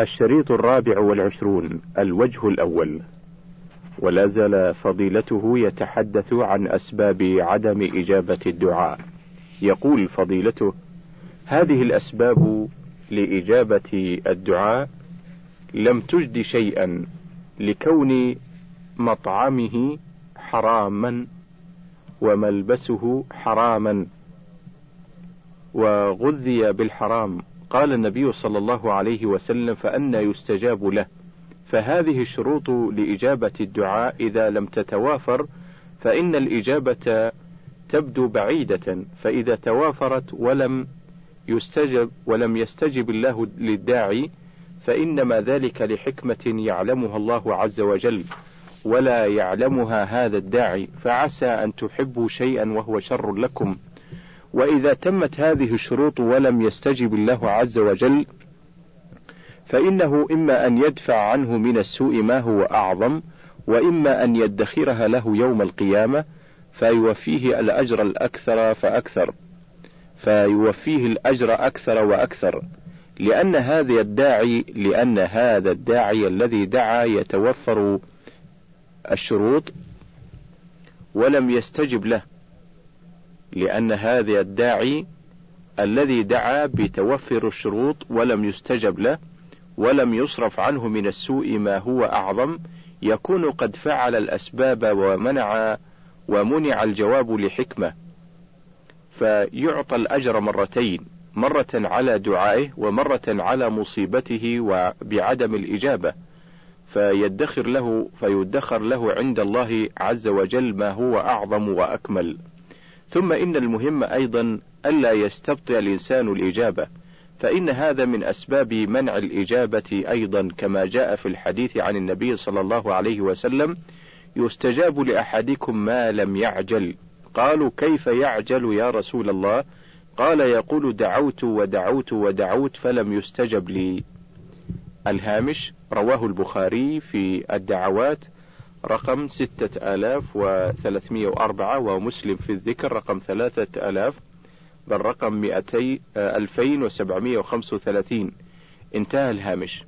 الشريط الرابع والعشرون الوجه الأول. ولا زال فضيلته يتحدث عن أسباب عدم إجابة الدعاء. يقول فضيلته هذه الأسباب لإجابة الدعاء لم تجد شيئا لكون مطعمه حراما وملبسه حراما وغذي بالحرام. قال النبي صلى الله عليه وسلم فأنى يستجاب له. فهذه الشروط لإجابة الدعاء إذا لم تتوافر فإن الإجابة تبدو بعيدة فإذا توافرت ولم يستجب ولم يستجب الله للداعي فإنما ذلك لحكمة يعلمها الله عز وجل ولا يعلمها هذا الداعي فعسى أن تحبوا شيئا وهو شر لكم. وإذا تمت هذه الشروط ولم يستجب الله عز وجل فإنه إما أن يدفع عنه من السوء ما هو أعظم وإما أن يدخرها له يوم القيامة فيوفيه الأجر الأكثر فأكثر فيوفيه الأجر أكثر وأكثر لأن هذا الداعي لأن هذا الداعي الذي دعا يتوفر الشروط ولم يستجب له. لأن هذا الداعي الذي دعا بتوفر الشروط ولم يستجب له ولم يصرف عنه من السوء ما هو أعظم يكون قد فعل الأسباب ومنع ومنع الجواب لحكمة. فيعطى الأجر مرتين مرة على دعائه ومرة على مصيبته وبعدم الإجابة. فيدخر له فيدخر له عند الله عز وجل ما هو أعظم وأكمل. ثم إن المهم أيضا ألا يستبطئ الإنسان الإجابة فإن هذا من أسباب منع الإجابة أيضا كما جاء في الحديث عن النبي صلى الله عليه وسلم يستجاب لأحدكم ما لم يعجل. قالوا كيف يعجل يا رسول الله؟ قال يقول دعوت ودعوت ودعوت فلم يستجب لي. الهامش رواه البخاري في الدعوات رقم ستة آلاف وثلاثمية وأربعة ومسلم في الذكر رقم ثلاثة آلاف بل رقم مئتي ألفين وسبعمية وخمسة وثلاثين. انتهى الهامش.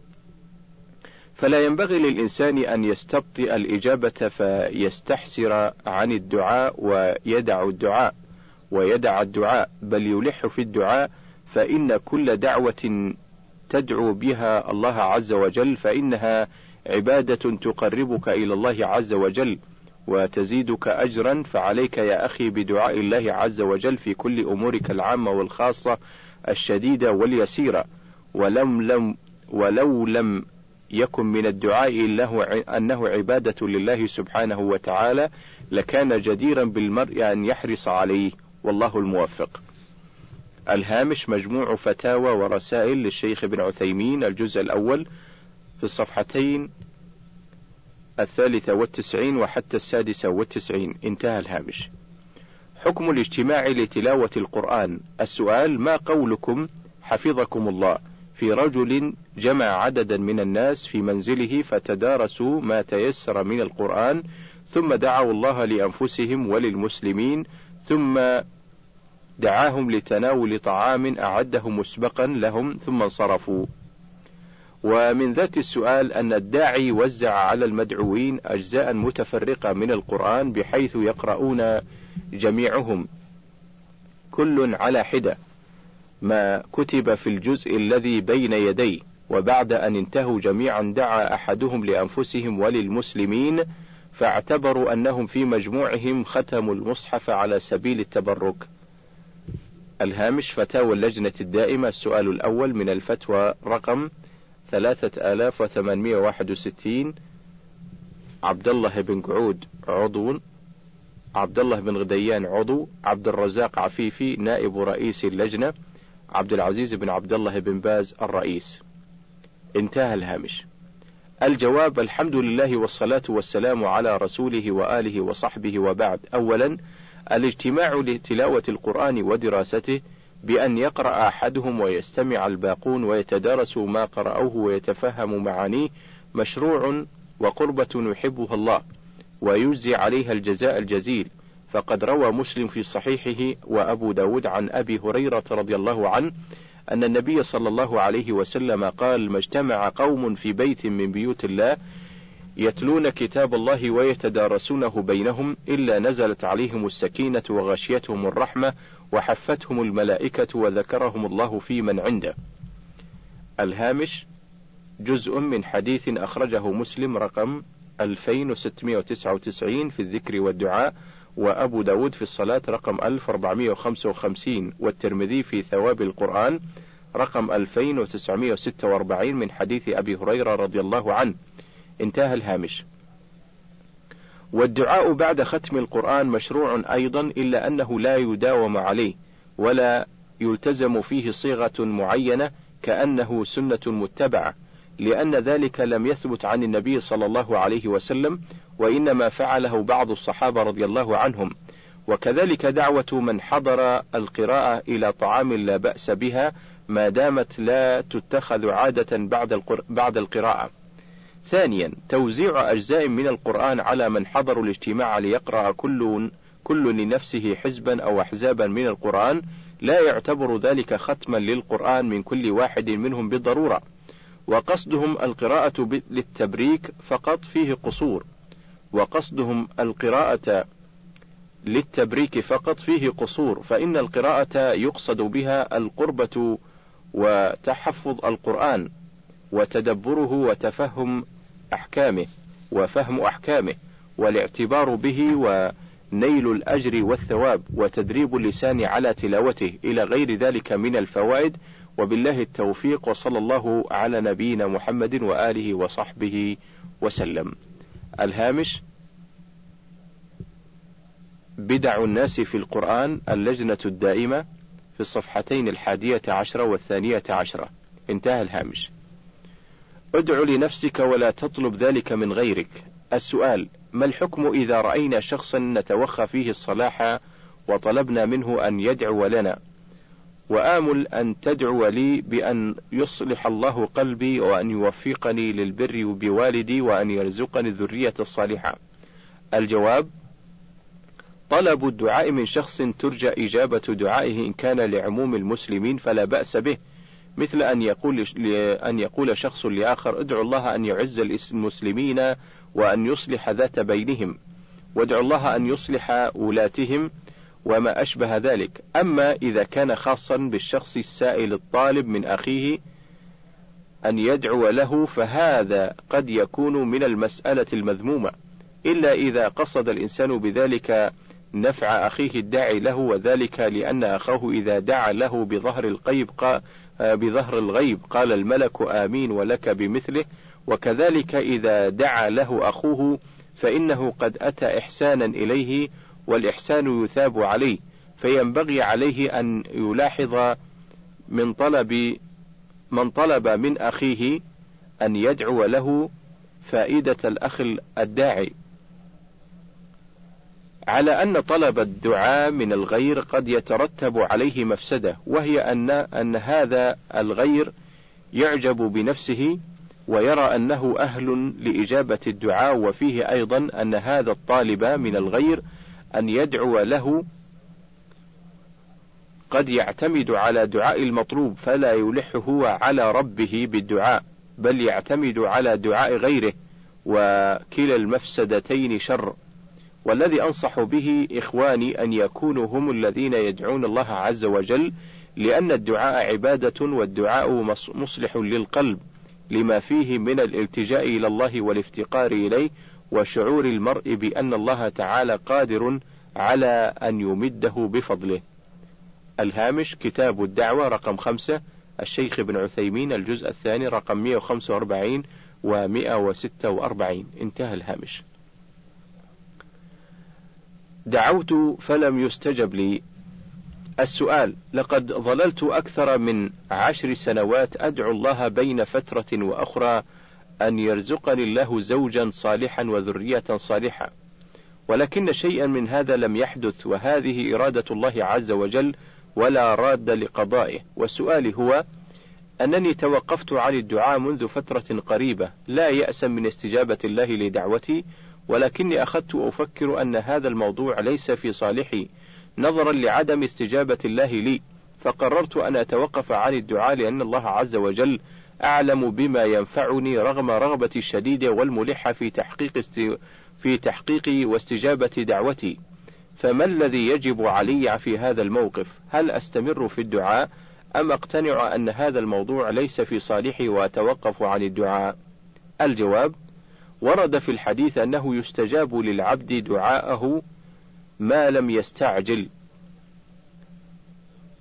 فلا ينبغي للإنسان أن يستبطئ الإجابة فيستحسر عن الدعاء ويدع الدعاء ويدع الدعاء بل يلح في الدعاء فإن كل دعوة تدعو بها الله عز وجل فإنها عبادة تقربك إلى الله عز وجل وتزيدك أجرا فعليك يا أخي بدعاء الله عز وجل في كل أمورك العامة والخاصة الشديدة واليسيرة. ولم لم ولو لم يكن من الدعاء إلا أنه عبادة لله سبحانه وتعالى لكان جديرا بالمرء أن يحرص عليه. والله الموفق. الهامش مجموع فتاوى ورسائل للشيخ ابن عثيمين الجزء الأول. في الصفحتين الثالثة والتسعين وحتى السادسة والتسعين. انتهى الهامش. حكم الاجتماع لتلاوة القرآن. السؤال ما قولكم حفظكم الله؟ في رجل جمع عددا من الناس في منزله فتدارسوا ما تيسر من القرآن ثم دعوا الله لأنفسهم وللمسلمين ثم دعاهم لتناول طعام أعده مسبقا لهم ثم انصرفوا. ومن ذات السؤال أن الداعي وزع على المدعوين أجزاء متفرقة من القرآن بحيث يقرؤون جميعهم. كل على حدة. ما كتب في الجزء الذي بين يديه وبعد أن انتهوا جميعا دعا أحدهم لأنفسهم وللمسلمين فاعتبروا أنهم في مجموعهم ختموا المصحف على سبيل التبرك. الهامش فتاوى اللجنة الدائمة. السؤال الأول من الفتوى رقم ثلاثة آلاف وثمانمائة واحد وستين. عبد الله بن قعود عضو عبد الله بن غديان عضو عبد الرزاق عفيفي نائب رئيس اللجنة عبد العزيز بن عبد الله بن باز الرئيس. انتهى الهامش. الجواب الحمد لله والصلاة والسلام على رسوله وآله وصحبه وبعد. أولا الاجتماع لتلاوة القرآن ودراسته. بأن يقرأ أحدهم ويستمع الباقون ويتدارسوا ما قرأوه ويتفهموا معانيه مشروع وقربة يحبها الله ويجزي عليها الجزاء الجزيل. فقد روى مسلم في صحيحه وأبو داود عن أبي هريرة رضي الله عنه أن النبي صلى الله عليه وسلم قال ما اجتمع قوم في بيت من بيوت الله يتلون كتاب الله ويتدارسونه بينهم إلا نزلت عليهم السكينة وغشيتهم الرحمة وحفتهم الملائكة وذكرهم الله في من عنده. الهامش جزء من حديث أخرجه مسلم رقم 2699 في الذكر والدعاء وأبو داود في الصلاة رقم 1455 والترمذي في ثواب القرآن رقم 2946 من حديث أبي هريرة رضي الله عنه انتهى الهامش والدعاء بعد ختم القرآن مشروع أيضا إلا أنه لا يداوم عليه ولا يلتزم فيه صيغة معينة كأنه سنة متبعة لأن ذلك لم يثبت عن النبي صلى الله عليه وسلم وإنما فعله بعض الصحابة رضي الله عنهم وكذلك دعوة من حضر القراءة إلى طعام لا بأس بها ما دامت لا تتخذ عادة بعد بعد القراءة. ثانيا توزيع أجزاء من القرآن على من حضروا الاجتماع ليقرأ كل كل لنفسه حزبا أو أحزابا من القرآن. لا يعتبر ذلك ختما للقرآن من كل واحد منهم بالضرورة. وقصدهم القراءة للتبريك فقط فيه قصور، وقصدهم القراءة للتبريك فقط فيه قصور، فإن القراءة يقصد بها القربة وتحفظ القرآن، وتدبره وتفهم أحكامه، وفهم أحكامه، والاعتبار به ونيل الأجر والثواب، وتدريب اللسان على تلاوته، إلى غير ذلك من الفوائد. وبالله التوفيق وصلى الله على نبينا محمد وآله وصحبه وسلم. الهامش بدع الناس في القرآن اللجنة الدائمة في الصفحتين الحادية عشرة والثانية عشرة انتهى الهامش. ادع لنفسك ولا تطلب ذلك من غيرك السؤال ما الحكم إذا رأينا شخصا نتوخى فيه الصلاح وطلبنا منه أن يدعو لنا وآمل أن تدعو لي بأن يصلح الله قلبي وأن يوفقني للبر بوالدي وأن يرزقني الذرية الصالحة. الجواب: طلب الدعاء من شخص ترجى إجابة دعائه إن كان لعموم المسلمين فلا بأس به، مثل أن يقول أن يقول شخص لآخر ادعو الله أن يعز المسلمين وأن يصلح ذات بينهم، وادعو الله أن يصلح ولاتهم وما أشبه ذلك، أما إذا كان خاصا بالشخص السائل الطالب من أخيه أن يدعو له فهذا قد يكون من المسألة المذمومة، إلا إذا قصد الإنسان بذلك نفع أخيه الداعي له وذلك لأن أخاه إذا دعا له بظهر الغيب بظهر الغيب قال الملك آمين ولك بمثله، وكذلك إذا دعا له أخوه فإنه قد أتى إحسانا إليه والإحسان يثاب عليه فينبغي عليه أن يلاحظ من طلب من طلب من أخيه أن يدعو له فائدة الأخ الداعي. على أن طلب الدعاء من الغير قد يترتب عليه مفسدة وهي أن أن هذا الغير يعجب بنفسه ويرى أنه أهل لإجابة الدعاء وفيه أيضا أن هذا الطالب من الغير أن يدعو له قد يعتمد على دعاء المطلوب فلا يلح هو على ربه بالدعاء بل يعتمد على دعاء غيره وكلا المفسدتين شر. والذي أنصح به إخواني أن يكونوا هم الذين يدعون الله عز وجل لأن الدعاء عبادة والدعاء مصلح للقلب لما فيه من الالتجاء إلى الله والافتقار إليه وشعور المرء بأن الله تعالى قادر على أن يمده بفضله. الهامش كتاب الدعوة رقم خمسة الشيخ ابن عثيمين الجزء الثاني رقم 145 و 146 انتهى الهامش. دعوت فلم يستجب لي. السؤال: لقد ظللت أكثر من عشر سنوات أدعو الله بين فترة وأخرى أن يرزقني الله زوجا صالحا وذرية صالحة، ولكن شيئا من هذا لم يحدث وهذه إرادة الله عز وجل ولا راد لقضائه، والسؤال هو أنني توقفت عن الدعاء منذ فترة قريبة، لا يأسا من استجابة الله لدعوتي، ولكني أخذت أفكر أن هذا الموضوع ليس في صالحي، نظرا لعدم استجابة الله لي، فقررت أن أتوقف عن الدعاء لأن الله عز وجل أعلم بما ينفعني رغم رغبتي الشديدة والملحة في تحقيق است... في تحقيق واستجابة دعوتي. فما الذي يجب علي في هذا الموقف؟ هل أستمر في الدعاء أم أقتنع أن هذا الموضوع ليس في صالحي وأتوقف عن الدعاء؟ الجواب: ورد في الحديث أنه يستجاب للعبد دعاءه ما لم يستعجل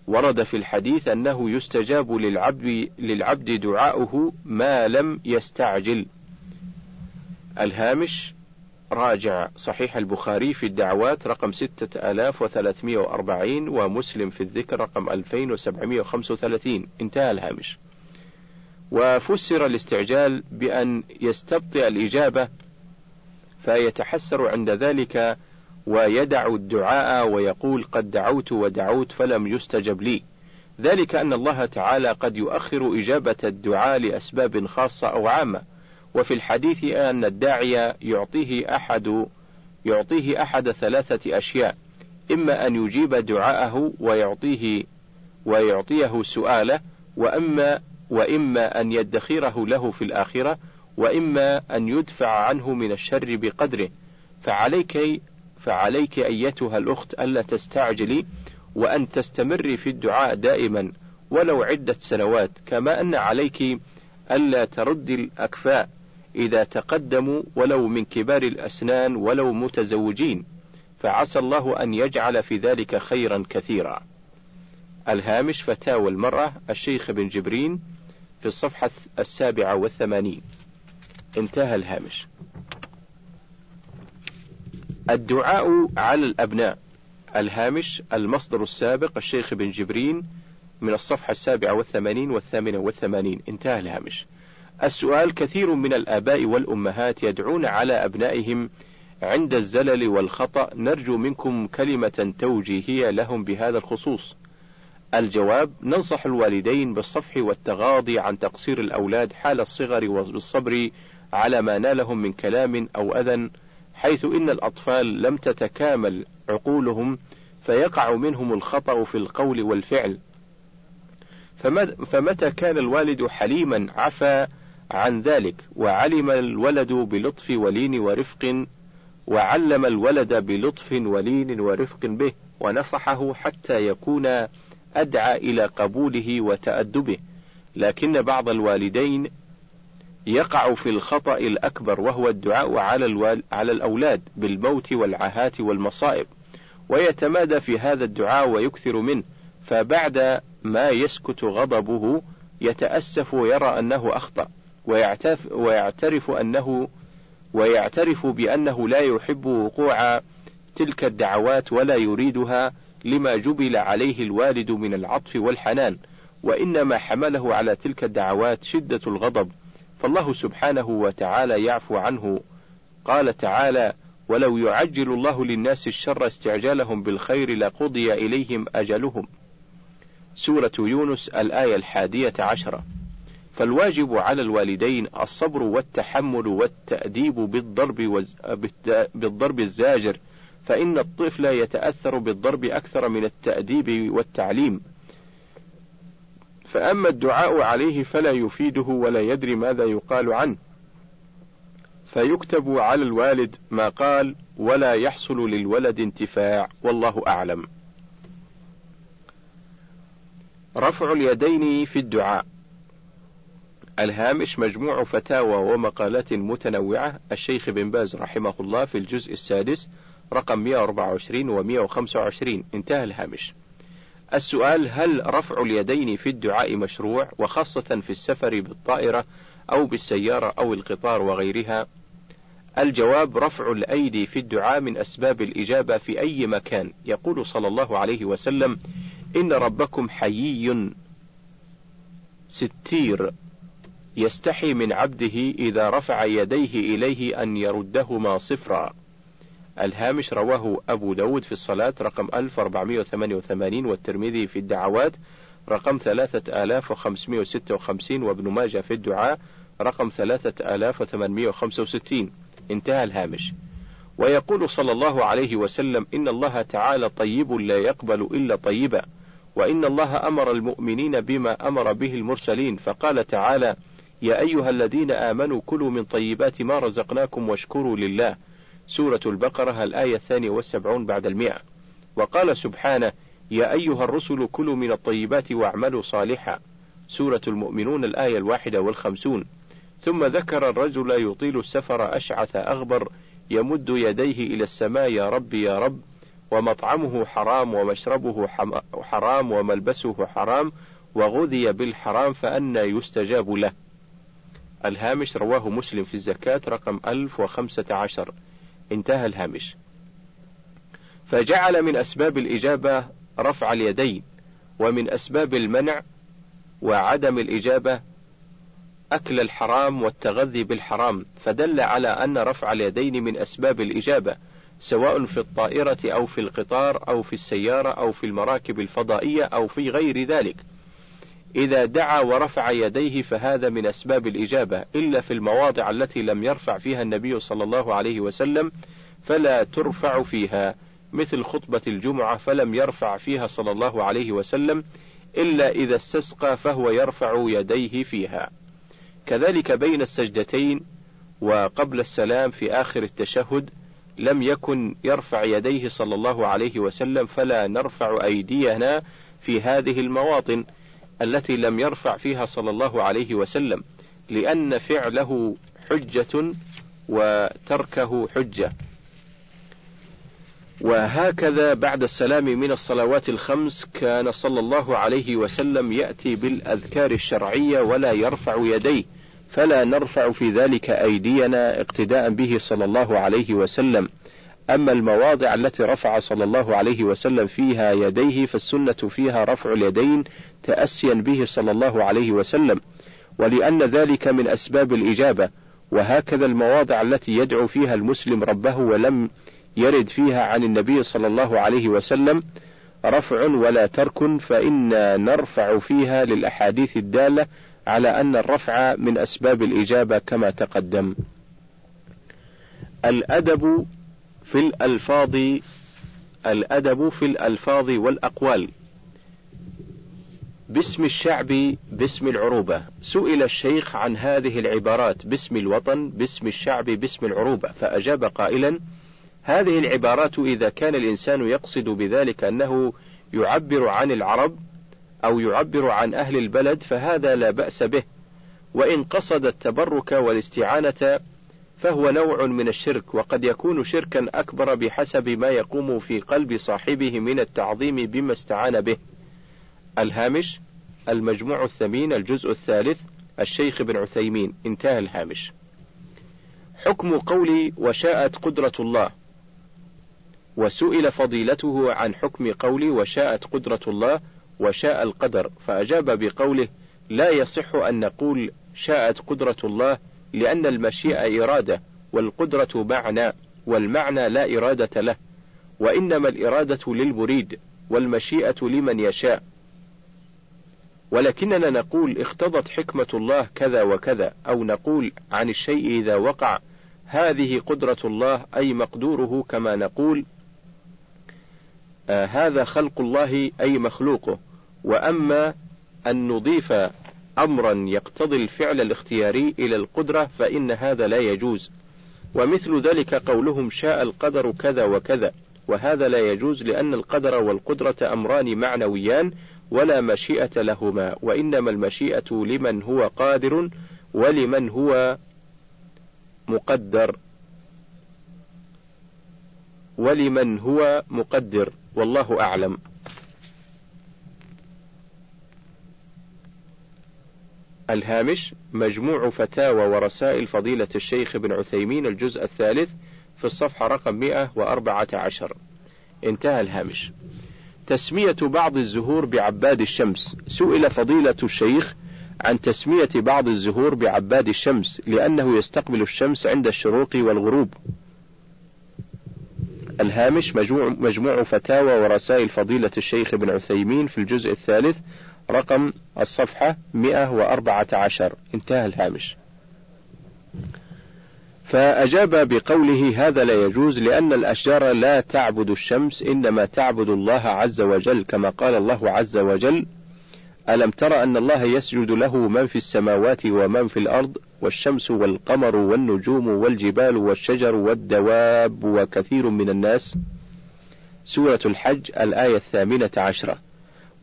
ورد في الحديث أنه يستجاب للعبد للعبد دعاؤه ما لم يستعجل. الهامش راجع صحيح البخاري في الدعوات رقم 6340 ومسلم في الذكر رقم 2735 انتهى الهامش. وفسر الاستعجال بأن يستبطئ الإجابة فيتحسر عند ذلك ويدع الدعاء ويقول قد دعوت ودعوت فلم يستجب لي. ذلك أن الله تعالى قد يؤخر إجابة الدعاء لأسباب خاصة أو عامة. وفي الحديث أن الداعي يعطيه أحد يعطيه أحد ثلاثة أشياء. إما أن يجيب دعاءه ويعطيه ويعطيه سؤاله وأما وإما أن يدخره له في الآخرة وإما أن يدفع عنه من الشر بقدره. فعليك فعليك أيتها الأخت ألا تستعجلي وأن تستمري في الدعاء دائما ولو عدة سنوات كما أن عليك ألا تردي الأكفاء إذا تقدموا ولو من كبار الأسنان ولو متزوجين. فعسى الله أن يجعل في ذلك خيرا كثيرا. الهامش فتاوى المرأة الشيخ بن جبرين في الصفحة السابعة والثمانين. انتهى الهامش. الدعاء على الأبناء. الهامش المصدر السابق الشيخ بن جبرين من الصفحة السابعة والثمانين والثامنة والثمانين. انتهى الهامش. السؤال كثير من الآباء والأمهات يدعون على أبنائهم عند الزلل والخطأ. نرجو منكم كلمة توجيهية لهم بهذا الخصوص. الجواب ننصح الوالدين بالصفح والتغاضي عن تقصير الأولاد حال الصغر وبالصبر على ما نالهم من كلام أو أذى حيث إن الأطفال لم تتكامل عقولهم فيقع منهم الخطأ في القول والفعل. فمتى كان الوالد حليما عفا عن ذلك وعلم الولد بلطف ولين ورفق وعلم الولد بلطف ولين ورفق به ونصحه حتى يكون أدعى إلى قبوله وتأدبه لكن بعض الوالدين يقع في الخطأ الأكبر وهو الدعاء على, الوال على الأولاد بالموت والعاهات والمصائب ويتمادى في هذا الدعاء ويكثر منه فبعد ما يسكت غضبه يتأسف ويرى أنه أخطأ ويعترف, ويعترف أنه ويعترف بأنه لا يحب وقوع تلك الدعوات ولا يريدها لما جبل عليه الوالد من العطف والحنان وإنما حمله على تلك الدعوات شدة الغضب. فالله سبحانه وتعالى يعفو عنه. قال تعالى ولو يعجل الله للناس الشر استعجالهم بالخير لقضي إليهم أجلهم. سورة يونس الآية الحادية عشرة. فالواجب على الوالدين الصبر والتحمل والتأديب بالضرب, بالضرب الزاجر فإن الطفل يتأثر بالضرب أكثر من التأديب والتعليم. فأما الدعاء عليه فلا يفيده ولا يدري ماذا يقال عنه. فيكتب على الوالد ما قال ولا يحصل للولد انتفاع والله أعلم. رفع اليدين في الدعاء. الهامش مجموع فتاوى ومقالات متنوعة. الشيخ بن باز رحمه الله في الجزء السادس رقم 124 و 125 انتهى الهامش السؤال هل رفع اليدين في الدعاء مشروع وخاصة في السفر بالطائرة أو بالسيارة أو القطار وغيرها؟ الجواب رفع الأيدي في الدعاء من أسباب الإجابة في أي مكان، يقول صلى الله عليه وسلم: إن ربكم حيي ستير يستحي من عبده إذا رفع يديه إليه أن يردهما صفرا. الهامش رواه أبو داود في الصلاة رقم 1488 والترمذي في الدعوات رقم 3556 وابن ماجه في الدعاء رقم 3865 انتهى الهامش. ويقول صلى الله عليه وسلم إن الله تعالى طيب لا يقبل إلا طيبا وإن الله أمر المؤمنين بما أمر به المرسلين فقال تعالى يا أيها الذين آمنوا كلوا من طيبات ما رزقناكم واشكروا لله. سورة البقرة الآية الثانية والسبعون بعد المئة. وقال سبحانه يا أيها الرسل كلوا من الطيبات واعملوا صالحا. سورة المؤمنون الآية الواحدة والخمسون. ثم ذكر الرجل يطيل السفر أشعث أغبر يمد يديه إلى السماء يا رب يا رب. ومطعمه حرام ومشربه حرام وملبسه حرام. وغذي بالحرام فأنى يستجاب له. الهامش رواه مسلم في الزكاة رقم 1015 انتهى الهامش. فجعل من أسباب الإجابة رفع اليدين ومن أسباب المنع وعدم الإجابة أكل الحرام والتغذي بالحرام. فدل على أن رفع اليدين من أسباب الإجابة سواء في الطائرة أو في القطار أو في السيارة أو في المراكب الفضائية أو في غير ذلك. إذا دعا ورفع يديه فهذا من أسباب الإجابة إلا في المواضع التي لم يرفع فيها النبي صلى الله عليه وسلم فلا ترفع فيها مثل خطبة الجمعة فلم يرفع فيها صلى الله عليه وسلم إلا إذا استسقى فهو يرفع يديه فيها. كذلك بين السجدتين وقبل السلام في آخر التشهد لم يكن يرفع يديه صلى الله عليه وسلم فلا نرفع أيدينا في هذه المواطن. التي لم يرفع فيها صلى الله عليه وسلم لأن فعله حجة وتركه حجة. وهكذا بعد السلام من الصلوات الخمس كان صلى الله عليه وسلم يأتي بالأذكار الشرعية ولا يرفع يديه فلا نرفع في ذلك أيدينا اقتداء به صلى الله عليه وسلم. أما المواضع التي رفع صلى الله عليه وسلم فيها يديه فالسنة فيها رفع اليدين تأسيا به صلى الله عليه وسلم ولأن ذلك من أسباب الإجابة وهكذا المواضع التي يدعو فيها المسلم ربه ولم يرد فيها عن النبي صلى الله عليه وسلم رفع ولا ترك فإن نرفع فيها للأحاديث الدالة على أن الرفع من أسباب الإجابة كما تقدم. الأدب في الألفاظ الأدب في الألفاظ والأقوال. باسم الشعب باسم العروبة. سئل الشيخ عن هذه العبارات. باسم الوطن باسم الشعب باسم العروبة. فأجاب قائلا هذه العبارات إذا كان الإنسان يقصد بذلك أنه يعبر عن العرب أو يعبر عن أهل البلد فهذا لا بأس به. وإن قصد التبرك والاستعانة فهو نوع من الشرك وقد يكون شركا أكبر بحسب ما يقوم في قلب صاحبه من التعظيم بما استعان به. الهامش المجموع الثمين الجزء الثالث الشيخ بن عثيمين. انتهى الهامش. حكم قولي وشاءت قدرة الله. وسئل فضيلته عن حكم قولي وشاءت قدرة الله وشاء القدر. فأجاب بقوله لا يصح أن نقول شاءت قدرة الله لأن المشيئة إرادة والقدرة معنى والمعنى لا إرادة له وإنما الإرادة للمريد والمشيئة لمن يشاء. ولكننا نقول اقتضت حكمة الله كذا وكذا أو نقول عن الشيء إذا وقع هذه قدرة الله أي مقدوره كما نقول آه هذا خلق الله أي مخلوقه. وأما أن نضيف أمرا يقتضي الفعل الاختياري إلى القدرة فإن هذا لا يجوز. ومثل ذلك قولهم شاء القدر كذا وكذا. وهذا لا يجوز لأن القدر والقدرة أمران معنويان ولا مشيئة لهما. وإنما المشيئة لمن هو قادر ولمن هو مقدر. ولمن هو مقدر والله أعلم. الهامش مجموع فتاوى ورسائل فضيلة الشيخ ابن عثيمين الجزء الثالث في الصفحة رقم 114 انتهى الهامش. تسمية بعض الزهور بعباد الشمس. سئل فضيلة الشيخ عن تسمية بعض الزهور بعباد الشمس لأنه يستقبل الشمس عند الشروق والغروب. الهامش مجموع, مجموع فتاوى ورسائل فضيلة الشيخ ابن عثيمين في الجزء الثالث رقم الصفحة 114 انتهى الهامش. فأجاب بقوله هذا لا يجوز لأن الأشجار لا تعبد الشمس إنما تعبد الله عز وجل كما قال الله عز وجل ألم تر أن الله يسجد له من في السماوات ومن في الأرض والشمس والقمر والنجوم والجبال والشجر والدواب وكثير من الناس. سورة الحج الآية الثامنة عشرة.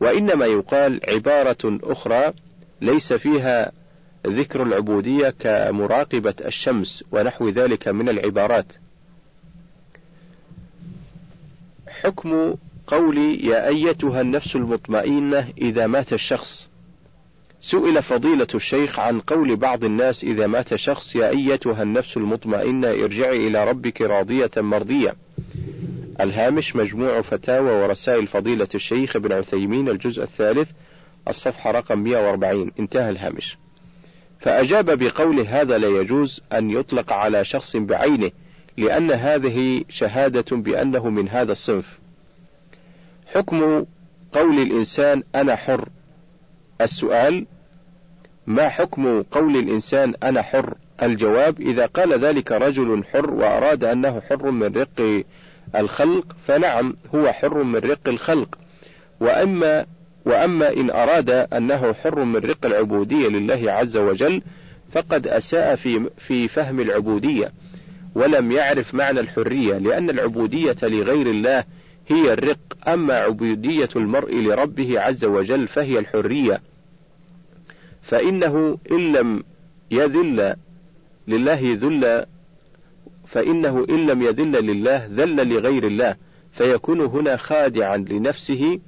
وإنما يقال عبارة أخرى ليس فيها ذكر العبودية كمراقبة الشمس ونحو ذلك من العبارات. حكم قولي يا أيتها النفس المطمئنة إذا مات الشخص. سئل فضيلة الشيخ عن قول بعض الناس إذا مات شخص يا أيتها النفس المطمئنة ارجعي إلى ربك راضية مرضية. الهامش مجموع فتاوى ورسائل فضيلة الشيخ ابن عثيمين الجزء الثالث الصفحة رقم 140 انتهى الهامش. فأجاب بقوله هذا لا يجوز أن يطلق على شخص بعينه لأن هذه شهادة بأنه من هذا الصنف. حكم قول الإنسان أنا حر. السؤال ما حكم قول الإنسان أنا حر؟ الجواب إذا قال ذلك رجل حر وأراد أنه حر من رق الخلق فنعم هو حر من رق الخلق. وأما وأما إن أراد أنه حر من رق العبودية لله عز وجل فقد أساء في في فهم العبودية ولم يعرف معنى الحرية لأن العبودية لغير الله هي الرق. أما عبودية المرء لربه عز وجل فهي الحرية. فإنه إن لم يذل لله ذل فإنه إن لم يذل لله ذل لغير الله فيكون هنا خادعا لنفسه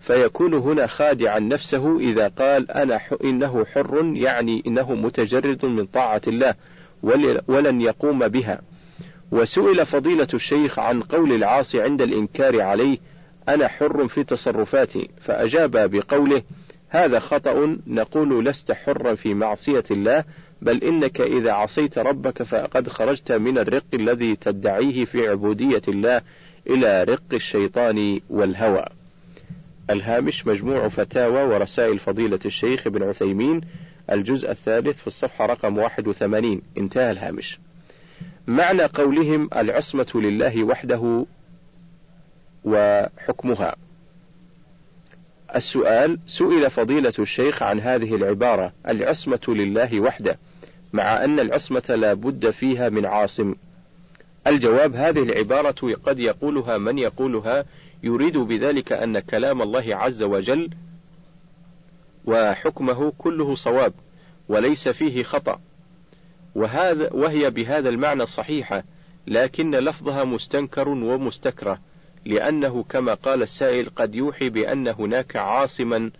فيكون هنا خادعا نفسه إذا قال أنا إنه حر يعني إنه متجرد من طاعة الله ولن يقوم بها. وسئل فضيلة الشيخ عن قول العاصي عند الإنكار عليه أنا حر في تصرفاتي فأجاب بقوله هذا خطأ نقول لست حرا في معصية الله بل إنك إذا عصيت ربك فقد خرجت من الرق الذي تدعيه في عبودية الله إلى رق الشيطان والهوى. الهامش مجموع فتاوى ورسائل فضيلة الشيخ ابن عثيمين الجزء الثالث في الصفحة رقم 81 انتهى الهامش. معنى قولهم العصمة لله وحده وحكمها. السؤال سئل فضيلة الشيخ عن هذه العبارة العصمة لله وحده مع أن العصمة لا بد فيها من عاصم. الجواب هذه العبارة قد يقولها من يقولها يريد بذلك أن كلام الله عز وجل وحكمه كله صواب وليس فيه خطأ. وهذا وهي بهذا المعنى صحيحة لكن لفظها مستنكر ومستكره لأنه كما قال السائل قد يوحي بأن هناك عاصما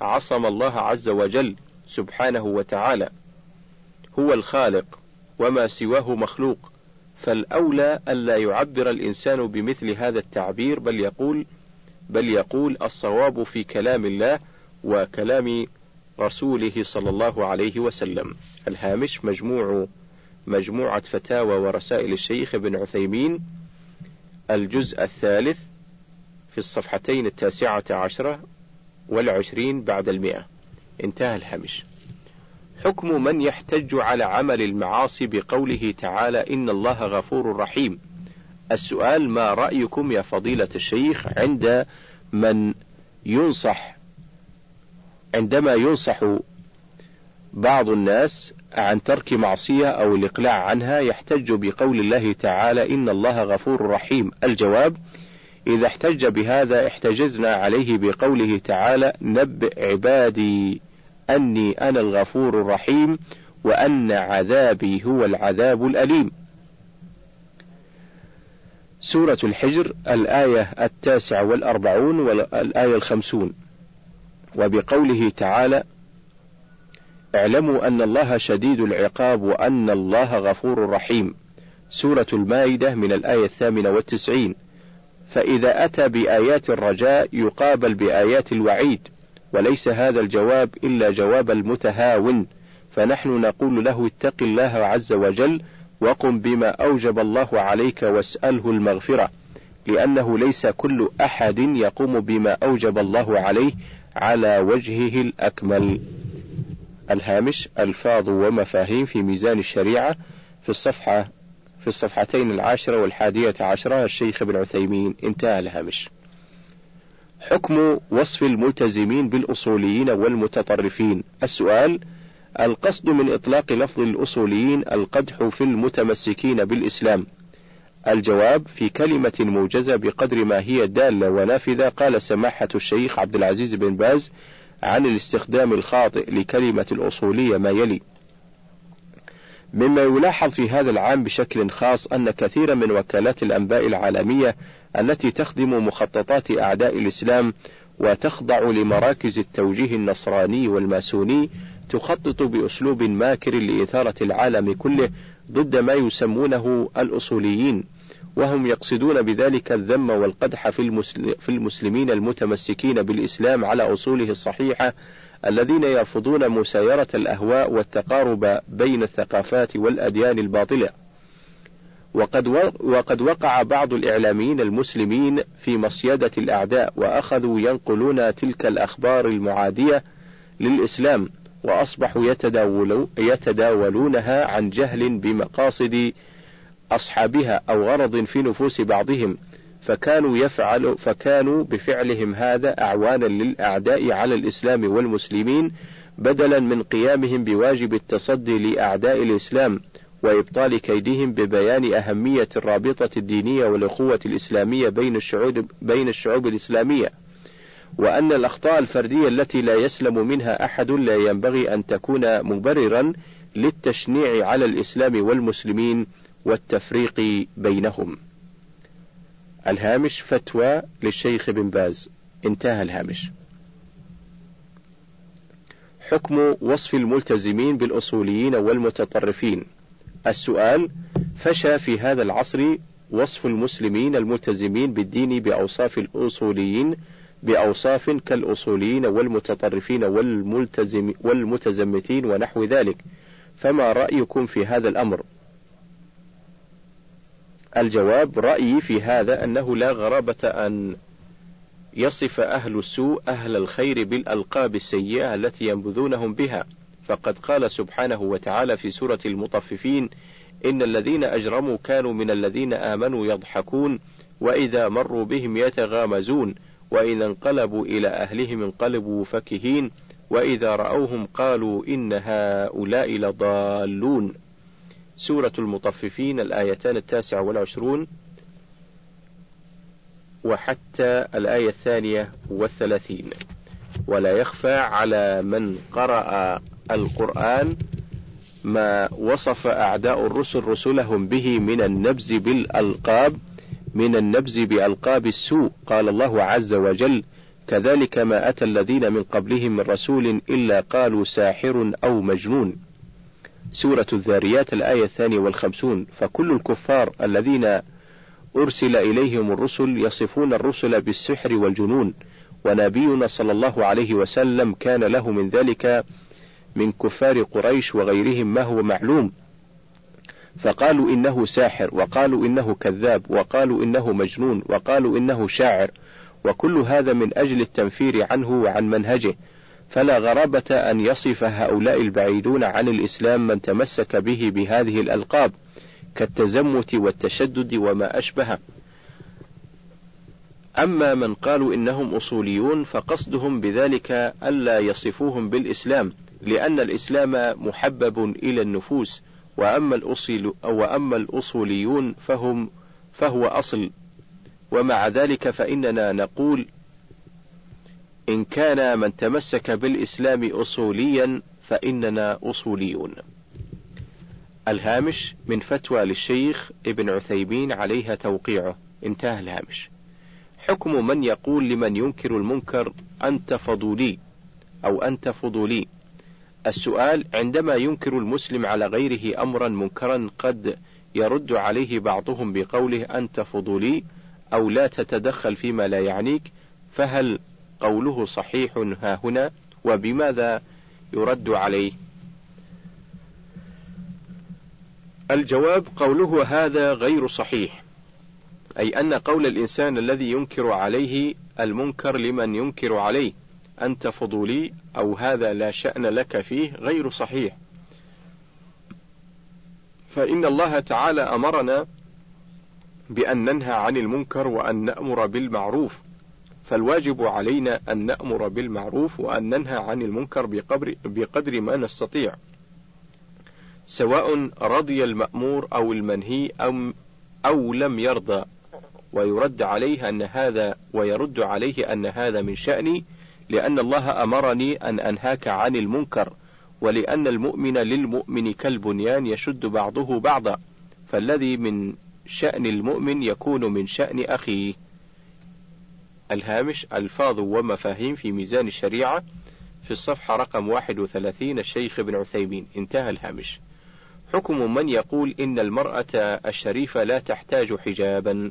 عصم الله عز وجل سبحانه وتعالى. هو الخالق وما سواه مخلوق فالأولى ألا يعبر الإنسان بمثل هذا التعبير بل يقول بل يقول الصواب في كلام الله وكلام رسوله صلى الله عليه وسلم. الهامش مجموع مجموعة فتاوى ورسائل الشيخ ابن عثيمين الجزء الثالث في الصفحتين التاسعة عشرة والعشرين بعد المئة. انتهى الهامش. حكم من يحتج على عمل المعاصي بقوله تعالى إن الله غفور رحيم. السؤال ما رأيكم يا فضيلة الشيخ عند من ينصح عندما ينصح بعض الناس عن ترك معصية أو الإقلاع عنها يحتج بقول الله تعالى إن الله غفور رحيم؟ الجواب إذا احتج بهذا احتجزنا عليه بقوله تعالى نبئ عبادي. أني أنا الغفور الرحيم وأن عذابي هو العذاب الأليم. سورة الحجر الآية التاسعة والأربعون والآية الخمسون. وبقوله تعالى اعلموا أن الله شديد العقاب وأن الله غفور رحيم. سورة المائدة من الآية الثامنة والتسعين. فإذا أتى بآيات الرجاء يقابل بآيات الوعيد. وليس هذا الجواب إلا جواب المتهاون. فنحن نقول له اتق الله عز وجل وقم بما أوجب الله عليك واسأله المغفرة لأنه ليس كل أحد يقوم بما أوجب الله عليه على وجهه الأكمل. الهامش ألفاظ ومفاهيم في ميزان الشريعة في الصفحة في الصفحتين العاشرة والحادية عشرة. الشيخ ابن عثيمين انتهى الهامش. حكم وصف الملتزمين بالأصوليين والمتطرفين. السؤال القصد من إطلاق لفظ الأصوليين القدح في المتمسكين بالإسلام؟ الجواب في كلمة موجزة بقدر ما هي دالة ونافذة قال سماحة الشيخ عبد العزيز بن باز عن الاستخدام الخاطئ لكلمة الأصولية ما يلي. مما يلاحظ في هذا العام بشكل خاص أن كثيرا من وكالات الأنباء العالمية التي تخدم مخططات أعداء الإسلام وتخضع لمراكز التوجيه النصراني والماسوني تخطط بأسلوب ماكر لإثارة العالم كله ضد ما يسمونه الأصوليين وهم يقصدون بذلك الذم والقدح في المسلمين المتمسكين بالإسلام على أصوله الصحيحة الذين يرفضون مسايرة الأهواء والتقارب بين الثقافات والأديان الباطلة. وقد وقد وقع بعض الإعلاميين المسلمين في مصيدة الأعداء وأخذوا ينقلون تلك الأخبار المعادية للإسلام وأصبحوا يتداولونها عن جهل بمقاصد أصحابها أو غرض في نفوس بعضهم فكانوا يفعل فكانوا بفعلهم هذا أعوانا للأعداء على الإسلام والمسلمين بدلا من قيامهم بواجب التصدي لأعداء الإسلام. وإبطال كيدهم ببيان أهمية الرابطة الدينية والأخوة الإسلامية بين الشعوب بين الشعوب الإسلامية، وأن الأخطاء الفردية التي لا يسلم منها أحد لا ينبغي أن تكون مبررا للتشنيع على الإسلام والمسلمين والتفريق بينهم. الهامش فتوى للشيخ بن باز انتهى الهامش. حكم وصف الملتزمين بالأصوليين والمتطرفين السؤال فشى في هذا العصر وصف المسلمين الملتزمين بالدين بأوصاف الأصوليين بأوصاف كالأصوليين والمتطرفين والملتزم والمتزمتين ونحو ذلك. فما رأيكم في هذا الأمر؟ الجواب رأيي في هذا أنه لا غرابة أن يصف أهل السوء أهل الخير بالألقاب السيئة التي ينبذونهم بها. فقد قال سبحانه وتعالى في سورة المطففين إن الذين أجرموا كانوا من الذين آمنوا يضحكون وإذا مروا بهم يتغامزون وإذا انقلبوا إلى أهلهم انقلبوا فكهين وإذا رأوهم قالوا إن هؤلاء لضالون. سورة المطففين الآيتان التاسعة والعشرون وحتى الآية الثانية والثلاثين. ولا يخفى على من قرأ القرآن ما وصف أعداء الرسل رسلهم به من النبز بالألقاب من النبز بألقاب السوء قال الله عز وجل كذلك ما أتى الذين من قبلهم من رسول إلا قالوا ساحر أو مجنون. سورة الذاريات الآية الثانية والخمسون فكل الكفار الذين أرسل إليهم الرسل يصفون الرسل بالسحر والجنون ونبينا صلى الله عليه وسلم كان له من ذلك من كفار قريش وغيرهم ما هو معلوم. فقالوا إنه ساحر وقالوا إنه كذاب وقالوا إنه مجنون وقالوا إنه شاعر وكل هذا من أجل التنفير عنه وعن منهجه. فلا غرابة أن يصف هؤلاء البعيدون عن الإسلام من تمسك به بهذه الألقاب كالتزمت والتشدد وما أشبهه أما من قالوا إنهم أصوليون فقصدهم بذلك ألا يصفوهم بالإسلام. لأن الإسلام محبب إلى النفوس وأما الأصول وأما الأصوليون فهم فهو أصل ومع ذلك فإننا نقول إن كان من تمسك بالإسلام أصوليا فإننا أصوليون. الهامش من فتوى للشيخ ابن عثيمين عليها توقيعه انتهى الهامش. حكم من يقول لمن ينكر المنكر أنت فضولي أو أنت فضولي السؤال عندما ينكر المسلم على غيره أمرا منكرا قد يرد عليه بعضهم بقوله أنت فضولي أو لا تتدخل فيما لا يعنيك فهل قوله صحيح ها هنا؟ وبماذا يرد عليه؟ الجواب قوله هذا غير صحيح أي أن قول الإنسان الذي ينكر عليه المنكر لمن ينكر عليه. أنت فضولي أو هذا لا شأن لك فيه غير صحيح. فإن الله تعالى أمرنا بأن ننهى عن المنكر وأن نأمر بالمعروف. فالواجب علينا أن نأمر بالمعروف وأن ننهى عن المنكر بقدر, بقدر ما نستطيع. سواء رضي المأمور أو المنهي أو, أو لم يرضى. ويرد عليه أن هذا ويرد عليه أن هذا من شأني لأن الله أمرني أن أنهاك عن المنكر ولأن المؤمن للمؤمن كالبنيان يشد بعضه بعضا فالذي من شأن المؤمن يكون من شأن أخيه. الهامش ألفاظ ومفاهيم في ميزان الشريعة. في الصفحة رقم 31 الشيخ ابن عثيمين. انتهى الهامش. حكم من يقول إن المرأة الشريفة لا تحتاج حجابا.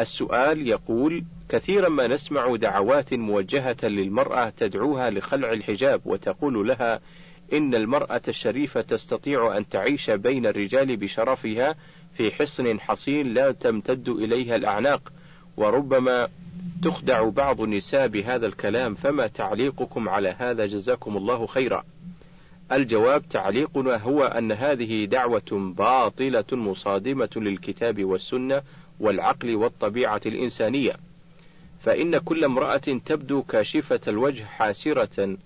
السؤال يقول كثيرا ما نسمع دعوات موجهة للمرأة تدعوها لخلع الحجاب وتقول لها إن المرأة الشريفة تستطيع أن تعيش بين الرجال بشرفها في حصن حصين لا تمتد إليها الأعناق وربما تخدع بعض النساء بهذا الكلام فما تعليقكم على هذا؟ جزاكم الله خيرا. الجواب تعليقنا هو أن هذه دعوة باطلة مصادمة للكتاب والسنة والعقل والطبيعة الإنسانية. فإن كل امرأة تبدو كاشفة الوجه حاسرة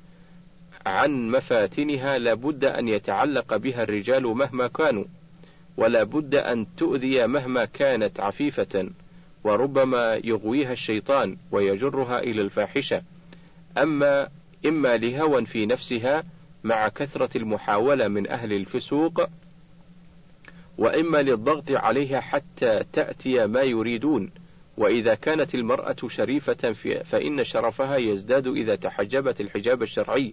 عن مفاتنها لابد أن يتعلق بها الرجال مهما كانوا ولا بد أن تؤذي مهما كانت عفيفة وربما يغويها الشيطان ويجرها إلى الفاحشة. أما إما لهوى في نفسها مع كثرة المحاولة من أهل الفسوق وإما للضغط عليها حتى تأتي ما يريدون. وإذا كانت المرأة شريفة فإن شرفها يزداد إذا تحجبت الحجاب الشرعي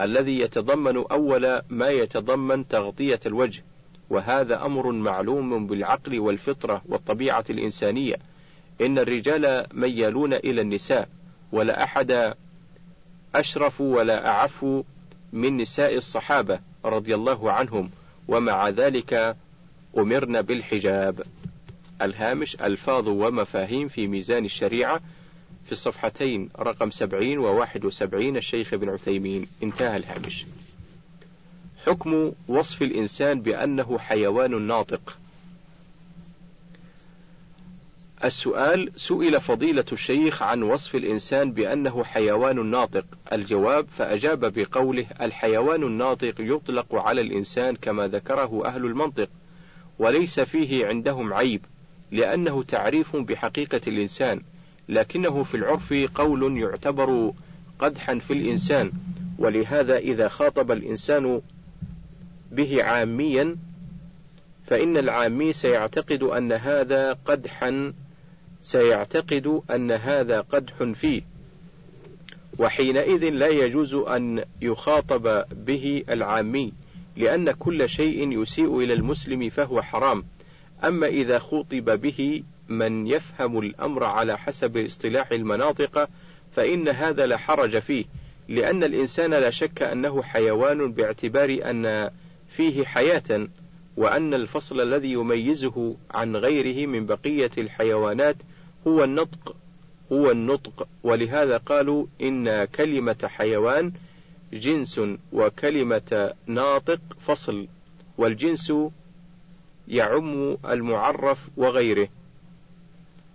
الذي يتضمن أول ما يتضمن تغطية الوجه. وهذا أمر معلوم بالعقل والفطرة والطبيعة الإنسانية. إن الرجال ميالون إلى النساء ولا أحد أشرف ولا أعف من نساء الصحابة رضي الله عنهم. ومع ذلك أمرنا بالحجاب. الهامش ألفاظ ومفاهيم في ميزان الشريعة في الصفحتين رقم سبعين وواحد وسبعين الشيخ ابن عثيمين. انتهى الهامش. حكم وصف الإنسان بأنه حيوان ناطق. السؤال سئل فضيلة الشيخ عن وصف الإنسان بأنه حيوان ناطق. الجواب فأجاب بقوله الحيوان الناطق يطلق على الإنسان كما ذكره أهل المنطق. وليس فيه عندهم عيب لأنه تعريف بحقيقة الإنسان لكنه في العرف قول يعتبر قدحا في الإنسان ولهذا إذا خاطب الإنسان به عاميا فإن العامي سيعتقد أن هذا قدحا سيعتقد أن هذا قدح فيه. وحينئذ لا يجوز أن يخاطب به العامي. لأن كل شيء يسيء إلى المسلم فهو حرام. أما إذا خوطب به من يفهم الأمر على حسب اصطلاح المناطق فإن هذا لا حرج فيه لأن الإنسان لا شك أنه حيوان باعتبار أن فيه حياة وأن الفصل الذي يميزه عن غيره من بقية الحيوانات هو النطق هو النطق. ولهذا قالوا إن كلمة حيوان جنس وكلمة ناطق فصل والجنس يعم المعرف وغيره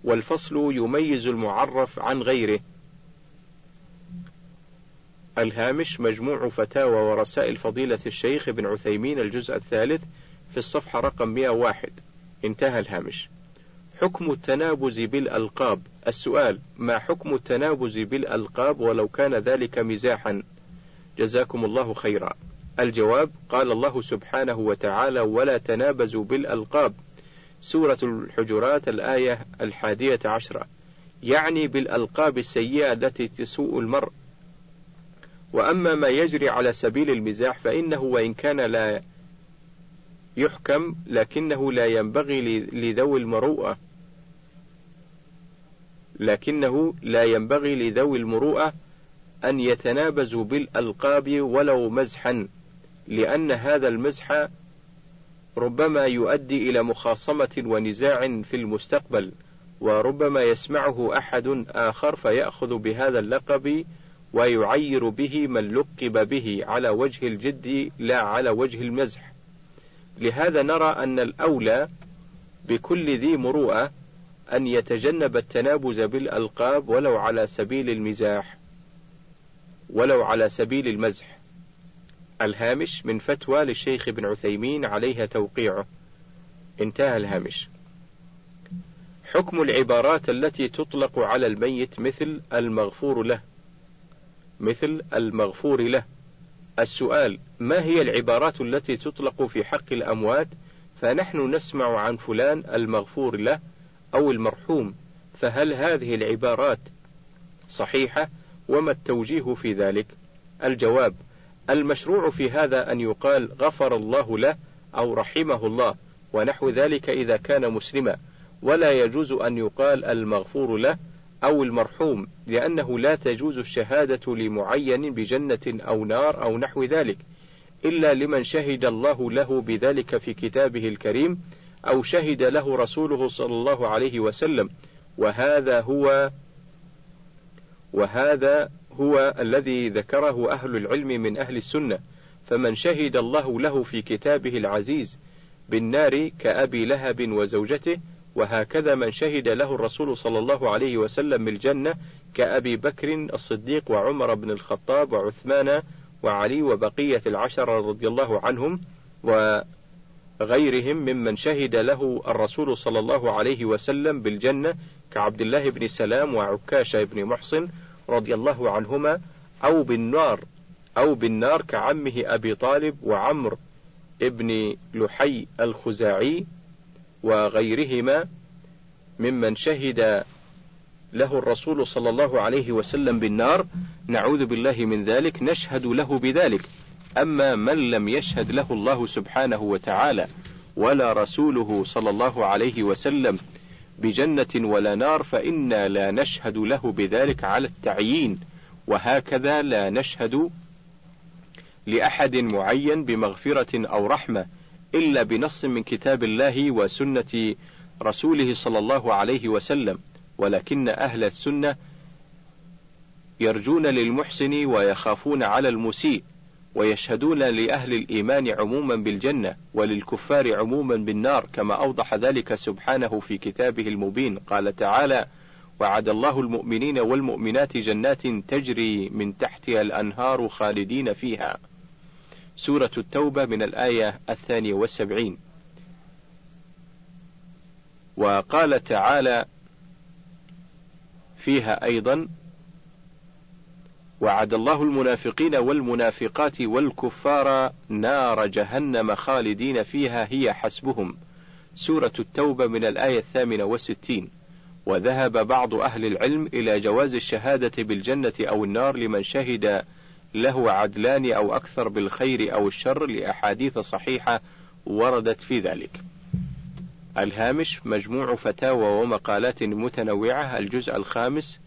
والفصل يميز المعرف عن غيره. الهامش مجموع فتاوى ورسائل فضيلة الشيخ ابن عثيمين الجزء الثالث في الصفحة رقم 101 انتهى الهامش. حكم التنابز بالألقاب. السؤال ما حكم التنابز بالألقاب ولو كان ذلك مزاحا؟ جزاكم الله خيرا. الجواب قال الله سبحانه وتعالى ولا تنابزوا بالألقاب. سورة الحجرات الآية الحادية عشرة. يعني بالألقاب السيئة التي تسوء المرء. وأما ما يجري على سبيل المزاح فإنه وإن كان لا يحكم لكنه لا ينبغي لذوي المروءة. لكنه لا ينبغي لذوي المروءة أن يتنابزوا بالألقاب ولو مزحا لأن هذا المزح ربما يؤدي إلى مخاصمة ونزاع في المستقبل وربما يسمعه أحد آخر فيأخذ بهذا اللقب ويعير به من لقب به على وجه الجد لا على وجه المزح. لهذا نرى أن الأولى بكل ذي مروءة أن يتجنب التنابز بالألقاب ولو على سبيل المزاح. ولو على سبيل المزح. الهامش من فتوى للشيخ ابن عثيمين عليها توقيعه. انتهى الهامش. حكم العبارات التي تطلق على الميت مثل المغفور له. مثل المغفور له. السؤال ما هي العبارات التي تطلق في حق الأموات؟ فنحن نسمع عن فلان المغفور له أو المرحوم. فهل هذه العبارات صحيحة؟ وما التوجيه في ذلك؟ الجواب المشروع في هذا أن يقال غفر الله له أو رحمه الله ونحو ذلك إذا كان مسلما ولا يجوز أن يقال المغفور له أو المرحوم لأنه لا تجوز الشهادة لمعين بجنة أو نار أو نحو ذلك إلا لمن شهد الله له بذلك في كتابه الكريم أو شهد له رسوله صلى الله عليه وسلم وهذا هو وهذا هو الذي ذكره أهل العلم من أهل السنة فمن شهد الله له في كتابه العزيز بالنار كأبي لهب وزوجته وهكذا من شهد له الرسول صلى الله عليه وسلم بالجنة كأبي بكر الصديق وعمر بن الخطاب وعثمان وعلي وبقية العشرة رضي الله عنهم وغيرهم ممن شهد له الرسول صلى الله عليه وسلم بالجنة كعبد الله بن سلام وعكاشة بن محصن رضي الله عنهما أو بالنار أو بالنار كعمه أبي طالب وعمر ابن لحي الخزاعي وغيرهما ممن شهد له الرسول صلى الله عليه وسلم بالنار. نعوذ بالله من ذلك نشهد له بذلك. أما من لم يشهد له الله سبحانه وتعالى ولا رسوله صلى الله عليه وسلم بجنة ولا نار فإنا لا نشهد له بذلك على التعيين وهكذا لا نشهد لأحد معين بمغفرة أو رحمة إلا بنص من كتاب الله وسنة رسوله صلى الله عليه وسلم. ولكن أهل السنة يرجون للمحسن ويخافون على المسيء ويشهدون لأهل الإيمان عموما بالجنة وللكفار عموما بالنار كما أوضح ذلك سبحانه في كتابه المبين. قال تعالى وعد الله المؤمنين والمؤمنات جنات تجري من تحتها الأنهار خالدين فيها. سورة التوبة من الآية الثانية والسبعين. وقال تعالى فيها أيضا وعد الله المنافقين والمنافقات والكفار نار جهنم خالدين فيها هي حسبهم سورة التوبة من الآية الثامنة والستين وذهب بعض أهل العلم إلى جواز الشهادة بالجنة أو النار لمن شهد له عدلان أو أكثر بالخير أو الشر لأحاديث صحيحة وردت في ذلك. الهامش مجموع فتاوى ومقالات متنوعة الجزء الخامس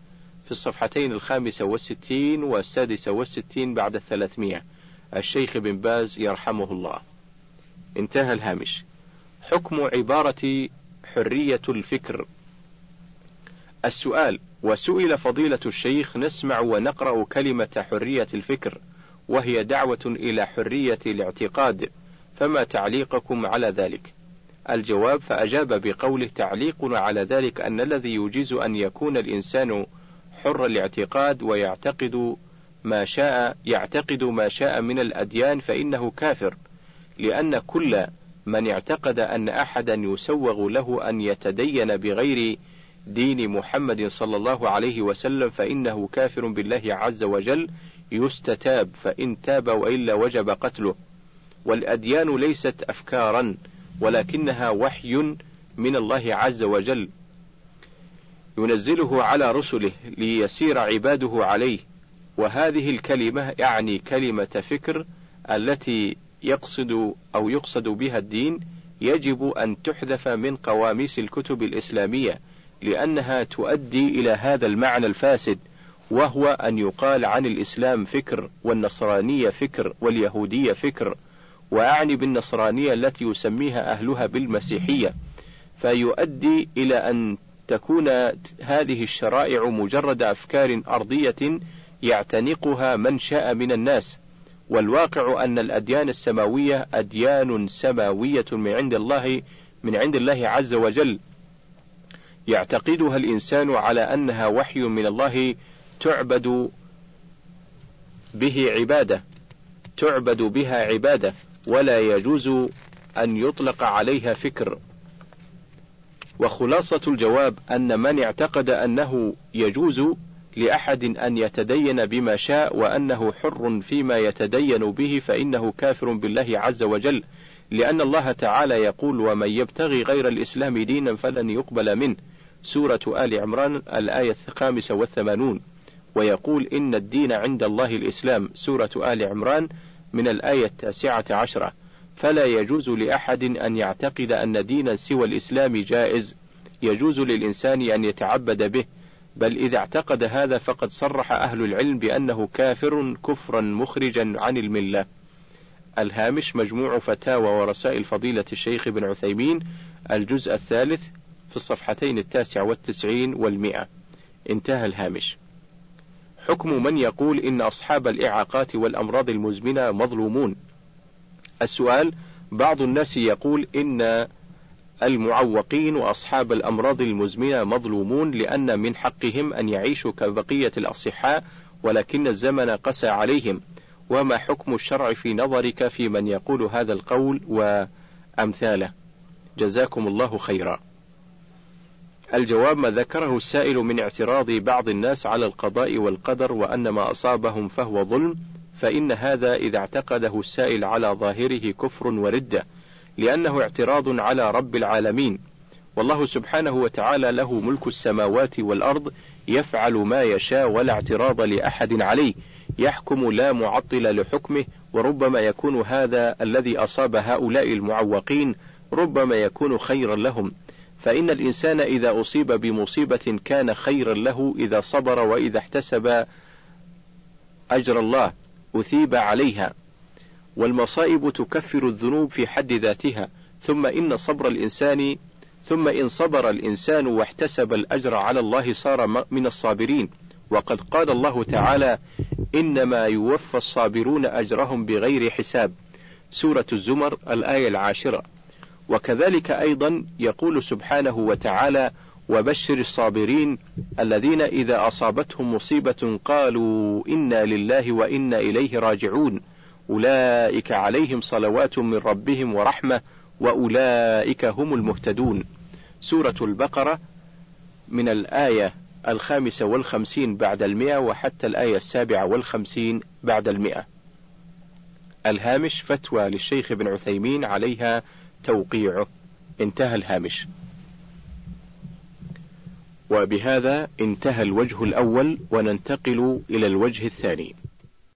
في الصفحتين الخامسة والستين والسادسة والستين بعد الثلاثمية. الشيخ بن باز يرحمه الله. انتهى الهامش. حكم عبارة حرية الفكر. السؤال وسئل فضيلة الشيخ نسمع ونقرأ كلمة حرية الفكر وهي دعوة إلى حرية الاعتقاد فما تعليقكم على ذلك؟ الجواب فأجاب بقوله تعليقنا على ذلك أن الذي يجيز أن يكون الإنسان حر الاعتقاد ويعتقد ما شاء يعتقد ما شاء من الأديان فإنه كافر لأن كل من اعتقد أن أحدا يسوغ له أن يتدين بغير دين محمد صلى الله عليه وسلم فإنه كافر بالله عز وجل يستتاب فإن تاب وإلا وجب قتله. والأديان ليست أفكارا ولكنها وحي من الله عز وجل. ينزله على رسله ليسير عباده عليه. وهذه الكلمة يعني كلمة فكر التي يقصد أو يقصد بها الدين يجب أن تحذف من قواميس الكتب الإسلامية لأنها تؤدي إلى هذا المعنى الفاسد وهو أن يقال عن الإسلام فكر والنصرانية فكر واليهودية فكر. وأعني بالنصرانية التي يسميها أهلها بالمسيحية. فيؤدي إلى أن تكون هذه الشرائع مجرد أفكار أرضية يعتنقها من شاء من الناس. والواقع أن الأديان السماوية أديان سماوية من عند الله من عند الله عز وجل. يعتقدها الإنسان على أنها وحي من الله تعبد به عبادة تعبد بها عبادة ولا يجوز أن يطلق عليها فكر. وخلاصة الجواب أن من اعتقد أنه يجوز لأحد أن يتدين بما شاء وأنه حر فيما يتدين به فإنه كافر بالله عز وجل لأن الله تعالى يقول ومن يبتغي غير الإسلام دينا فلن يقبل منه سورة آل عمران الآية الخامسة والثمانون. ويقول إن الدين عند الله الإسلام سورة آل عمران من الآية التاسعة عشرة. فلا يجوز لأحد أن يعتقد أن دينا سوى الإسلام جائز. يجوز للإنسان أن يتعبد به بل إذا اعتقد هذا فقد صرح أهل العلم بأنه كافر كفرا مخرجا عن الملة. الهامش مجموع فتاوى ورسائل فضيلة الشيخ بن عثيمين الجزء الثالث في الصفحتين التاسع والتسعين والمئة. انتهى الهامش. حكم من يقول إن أصحاب الإعاقات والأمراض المزمنة مظلومون. السؤال بعض الناس يقول إن المعوقين وأصحاب الأمراض المزمنة مظلومون لأن من حقهم أن يعيشوا كبقية الأصحاء ولكن الزمن قسى عليهم. وما حكم الشرع في نظرك في من يقول هذا القول وأمثاله؟ جزاكم الله خيرا. الجواب ما ذكره السائل من اعتراض بعض الناس على القضاء والقدر وأن ما أصابهم فهو ظلم. فإن هذا إذا اعتقده السائل على ظاهره كفر وردة لأنه اعتراض على رب العالمين. والله سبحانه وتعالى له ملك السماوات والأرض يفعل ما يشاء ولا اعتراض لأحد عليه يحكم لا معطل لحكمه وربما يكون هذا الذي أصاب هؤلاء المعوقين ربما يكون خيرا لهم. فإن الإنسان إذا أصيب بمصيبة كان خيرا له إذا صبر وإذا احتسب أجر الله. أثيب عليها والمصائب تكفر الذنوب في حد ذاتها ثم إن صبر الإنسان ثم إن صبر الإنسان واحتسب الأجر على الله صار من الصابرين. وقد قال الله تعالى إنما يوفى الصابرون أجرهم بغير حساب. سورة الزمر الآية العاشرة. وكذلك أيضا يقول سبحانه وتعالى وبشر الصابرين الذين إذا أصابتهم مصيبة قالوا إنا لله وإنا إليه راجعون. أولئك عليهم صلوات من ربهم ورحمة وأولئك هم المهتدون. سورة البقرة من الآية الخامسة والخمسين بعد المئة وحتى الآية السابعة والخمسين بعد المئة. الهامش فتوى للشيخ ابن عثيمين عليها توقيعه انتهى الهامش. وبهذا انتهى الوجه الأول وننتقل إلى الوجه الثاني.